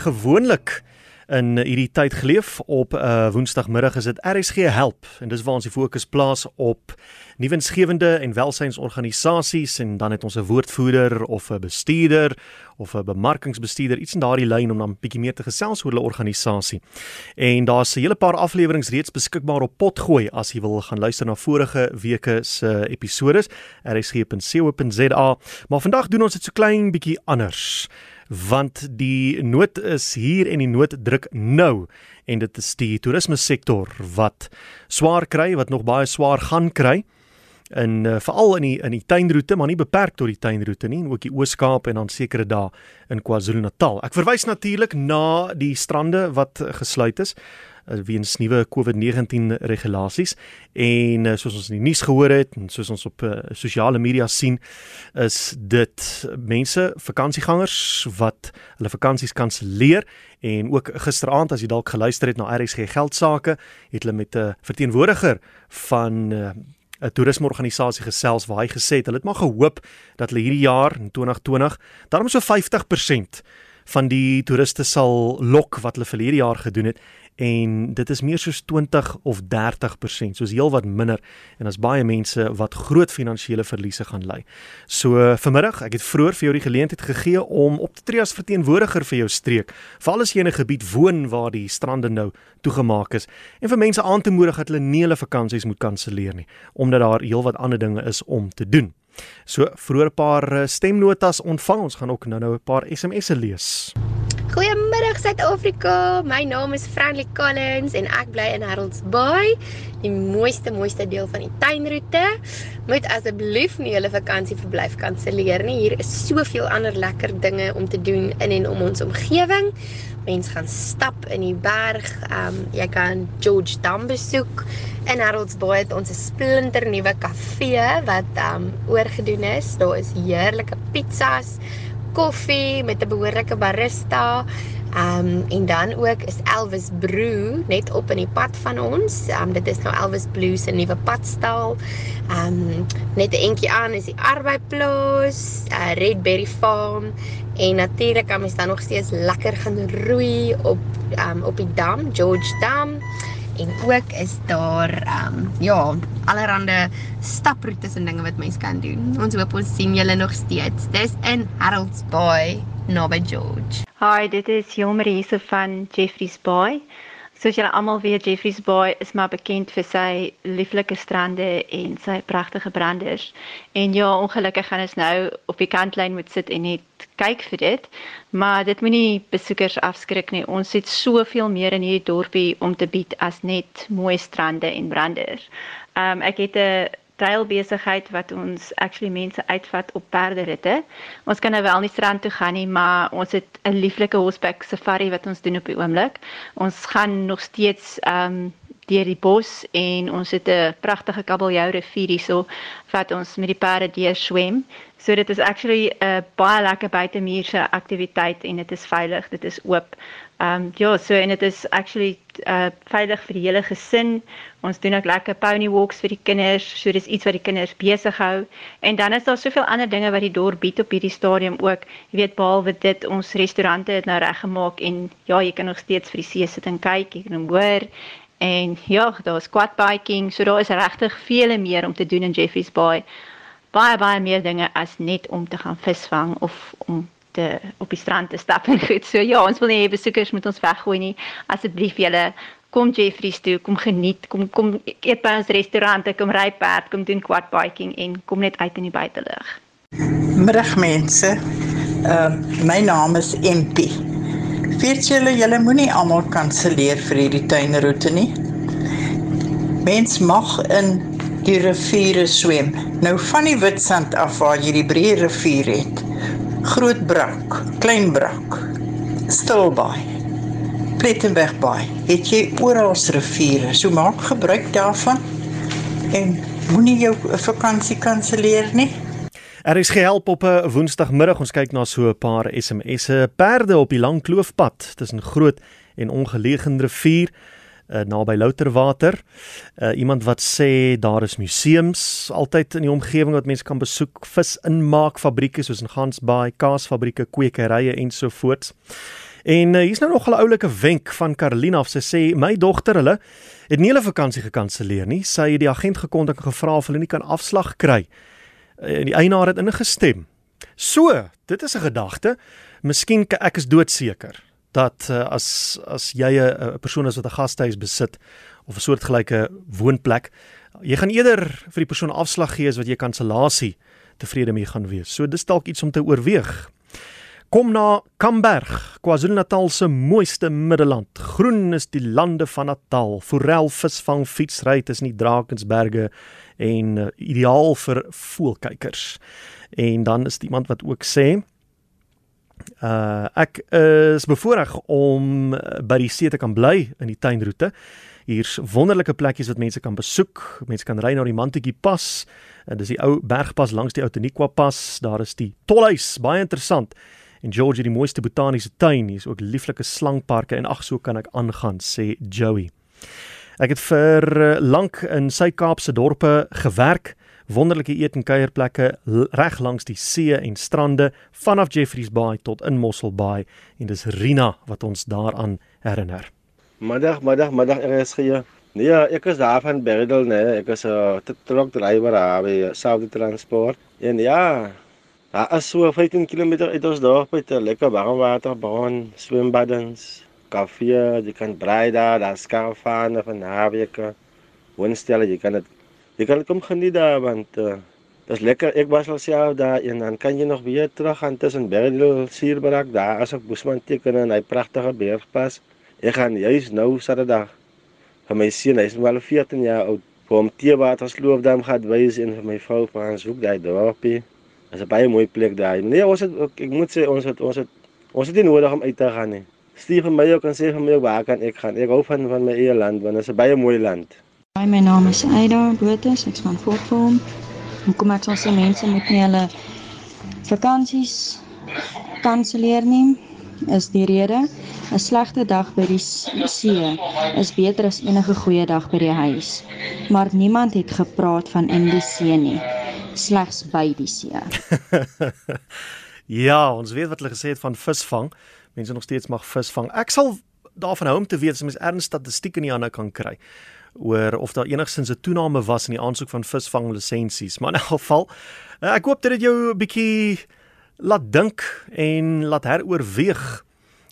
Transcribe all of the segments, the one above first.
gewoonlik in hierdie tyd geleef op 'n uh, eh, woensdagmiddag is dit RSG help en dis waar ons die fokus plaas op nuwensgewende en welsynsorganisasies en dan het ons 'n woordvoerder of 'n bestuurder of 'n bemarkingsbestuurder iets in daardie lyn om dan 'n bietjie meer te gesels oor hulle organisasie. En daar's 'n hele paar afleweringe reeds beskikbaar op Potgooi as jy wil gaan luister na vorige weke se episode. rsg.co.za. Maar vandag doen ons dit so klein bietjie anders want die nood is hier en die nood druk nou en dit is die toerisme sektor wat swaar kry wat nog baie swaar gaan kry en uh, veral in die in die tuinroete maar nie beperk tot die tuinroete nie ook die Oos-Kaap en dan sekere dae in KwaZulu-Natal. Ek verwys natuurlik na die strande wat gesluit is. Eh, weens nuwe COVID-19 regulasies en uh, soos ons in die nuus gehoor het en soos ons op uh, sosiale media sien is dit mense vakansiegangers wat hulle vakansies kanselleer en ook gisteraand as jy dalk geluister het na RSG geldsaake het hulle met 'n verteenwoordiger van uh, 'n toerismeorganisasie gesels waar hy gesê het hulle het maar gehoop dat hulle hierdie jaar in 2020 daarom so 50% van die toeriste sal lok wat hulle verlede jaar gedoen het en dit is meer soos 20 of 30%, soos heelwat minder en as baie mense wat groot finansiële verliese gaan ly. So vanmiddag, ek het vroeër vir jou die geleentheid gegee om op te tree as verteenwoordiger vir jou streek, veral as jy in 'n gebied woon waar die strande nou toegemaak is en vir mense aan te moedig dat hulle nie hulle vakansies moet kanselleer nie, omdat daar heelwat ander dinge is om te doen. So vroeër 'n paar eh, stemnotas ontvang, ons gaan ook nou-nou 'n paar SMS'e lees. Suid-Afrika. My naam is Franly Collins en ek bly in Harold's Bay, die mooiste mooiste deel van die tuinroete. Moet asseblief nie julle vakansieverblyf kanselleer nie. Hier is soveel ander lekker dinge om te doen in en om ons omgewing. Mense gaan stap in die berg. Um jy kan George Dam besoek. In Harold's Bay het ons 'n splinter nuwe kafee wat um oorgedoen is. Daar is heerlike pizzas koffie met 'n behoorlike barista. Ehm um, en dan ook is Elvis Brew net op in die pad van ons. Ehm um, dit is nou Elvis Brew se nuwe padstal. Ehm um, net 'n entjie aan is die Arbeiplaas, uh, Redberry Farm en natuurlik kan mens dan nog steeds lekker gaan roei op ehm um, op die dam, George Dam en ook is daar ehm um, ja, allerlei staproetes en dinge wat mense kan doen. Ons hoop ons sien julle nog steeds. Dis in Harold's Bay, naby George. Hi, dit is Hilmarie hierse van Jeffrey's Bay. Soos julle almal weet, Jeffrey's Bay is maar bekend vir sy lieflike strande en sy pragtige branders. En ja, ongelukkig gaan ons nou op die kantlyn moet sit en net kyk vir dit. Maar dit moenie besoekers afskrik nie. Ons het soveel meer in hierdie dorpie om te bied as net mooi strande en branders. Um ek het 'n trailbesigheid wat ons actually mense uitvat op perderitte. Ons kan nou wel nie strand toe gaan nie, maar ons het 'n lieflike horseback safari wat ons doen op die oomblik. Ons gaan nog steeds um, deur die bos en ons het 'n pragtige kabeljou rivier hierso wat ons met die perde deur swem. So dit is actually 'n baie lekker buitemuurse aktiwiteit en dit is veilig, dit is oop. Ehm um, ja, so en dit is actually uh veilig vir die hele gesin. Ons doen ook lekker pony walks vir die kinders. So dis iets wat die kinders besig hou. En dan is daar soveel ander dinge wat die dorp bied op hierdie stadium ook. Jy weet behalwe dit ons restaurante het nou reggemaak en ja, jy kan nog steeds vir die see sit en kyk, jy kan hoor. En ja, daar's quad biking. So daar is regtig vele meer om te doen in Jeffreys Bay. Baie baie meer dinge as net om te gaan visvang of om te op die strand te stap en goed. So ja, ons wil nie hê besoekers moet ons weggooi nie. Asseblief julle kom Jeffreys toe, kom geniet, kom kom eet by ons restaurante, kom ry perd, kom doen quad biking en kom net uit in die buitelug. Middag mense. Uh, my naam is MP. Weet julle julle moenie almal kanselleer vir hierdie tuinroete nie. Mens mag in die riviere swem. Nou van die Witstrand af waar jy die breë rivier het Groot Brak, Klein Brak, Stilbaai, Plettenbergbaai. Het jy oral riviere, so maak gebruik daarvan en moenie jou vakansie kanselleer nie. Er is gehelp op 'n Woensdagmiddag. Ons kyk na so 'n paar SMS'e. Perde op die lang kloofpad tussen Groot en Ongeleë rivier uh, naby Louterwater. Uh, iemand wat sê daar is museums altyd in die omgewing wat mense kan besoek, vis inmaak fabrieke soos in Gansbaai, kaasfabrieke, kwekerye ensovoorts. En uh, hier's nou nog 'n oulike wenk van Carolina of sy sê my dogter hulle het nie hulle vakansie gekanselleer nie. Sy het die agent gekontak en gevra of hulle nie kan afslag kry. En die eienaar het ingestem. So, dit is 'n gedagte. Miskien ek is doodseker dat uh, as as jy 'n persoon is wat 'n gastehuis besit of 'n soortgelyke woonplek, jy gaan eerder vir die persoon afslag gee as wat jy kansellasie tevrede mee gaan wees. So dis dalk iets om te oorweeg. Kom na Kamberg, KwaZulu-Natal se mooiste middeland. Groen is die lande van Natal. Forel visvang, fietsry tussen die Drakensberge en uh, ideaal vir voelkykers. En dan is iemand wat ook sê uh ek is bevoorreg om by die see te kan bly in die tuinroete. Hier's wonderlike plekkies wat mense kan besoek. Mense kan ry na die Mantjie pas. En dis die ou bergpas langs die Outeniqua pas. Daar is die Tolhuis, baie interessant. En George het die mooiste botaniese tuin. Hier's ook lieflike slangparke en ag so kan ek aangaan, sê Joey. Ek het vir uh, lank in sy Kaapse dorpe gewerk. Wonderlike eet en kuierplekke reg langs die see en strande vanaf Jeffreys Bay tot in Mossel Bay en dis Rina wat ons daaraan herinner. Middag, middag, middag RSG. Nee, ek is daar van Berdel, nee. Ek is 'n uh, truck driver by South Transport. En ja, daar is so 15 km uit ons dorp by 'n lekker warmwaterbron, swembaddens, koffie, jy kan braai daar, daar skaafane van naweke. Woonstelle, jy kan dit jy kan kom geniet daar want uh, Dit is lekker. Ek was al self daar en dan kan jy nog weer terug gaan tussen Berdel, Sierbarak, daar as ek Boesman teken en hy pragtige bergpas. Ek gaan juis nou Saterdag vir my seun, hy's al 14 jaar oud, vir hom teewater sloofdam gaan wys en vir my vrou vir ons hoek daai dorpie. Dit is 'n baie mooi plek daar. Nee, ons het ek moet sê ons het ons het ons het nie nodig om uit te gaan nie. Stuur vir my ook en sê vir my waar kan ek gaan? Ek hou van van my eie land want dit is 'n baie mooi land. Hi, my naam is Aida Botus, ek's van Fortform. En kom ek sê mense moet nie hulle vakansies kanselleer nie is die rede 'n slegte dag by die see is beter as enige goeie dag by die huis. Maar niemand het gepraat van in die see nie, slegs by die see. ja, ons weet wat hulle gesê het van visvang. Mense nog steeds mag visvang. Ek sal daarvan hou om te weet as mens erns statistiek in die hande kan kry oor of daar enigsins 'n toename was in die aansoek van visvang lisensies. Maar in elk geval, ek hoop dit het jou 'n bietjie laat dink en laat heroorweeg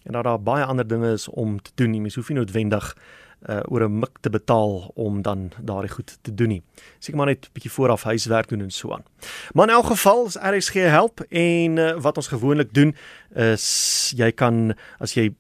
en dat daar baie ander dinge is om te doen. Mens hoef nie noodwendig uh oor 'n mik te betaal om dan daardie goed te doen nie. Seker maar net 'n bietjie vooraf huiswerk doen en so aan. Maar in elk geval, is RSG help en uh, wat ons gewoonlik doen is jy kan as jy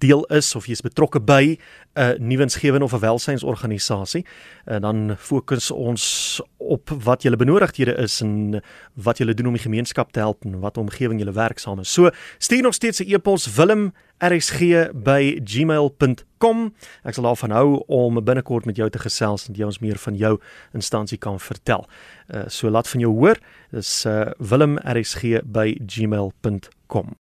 deel is of jy's betrokke by 'n nuwensgewende of 'n welsynsorganisasie, en dan fokus ons op wat julle benodigdhede is en wat julle doen om die gemeenskap te help en wat omgewing julle werksaam is. So, stuur nog steeds 'n e-pos wilm@rsg@gmail.com. Ek sal daarvan hou om binnekort met jou te gesels en jy ons meer van jou instansie kan vertel. Uh, so laat van jou hoor. Dis uh, wilm@rsg@gmail.com.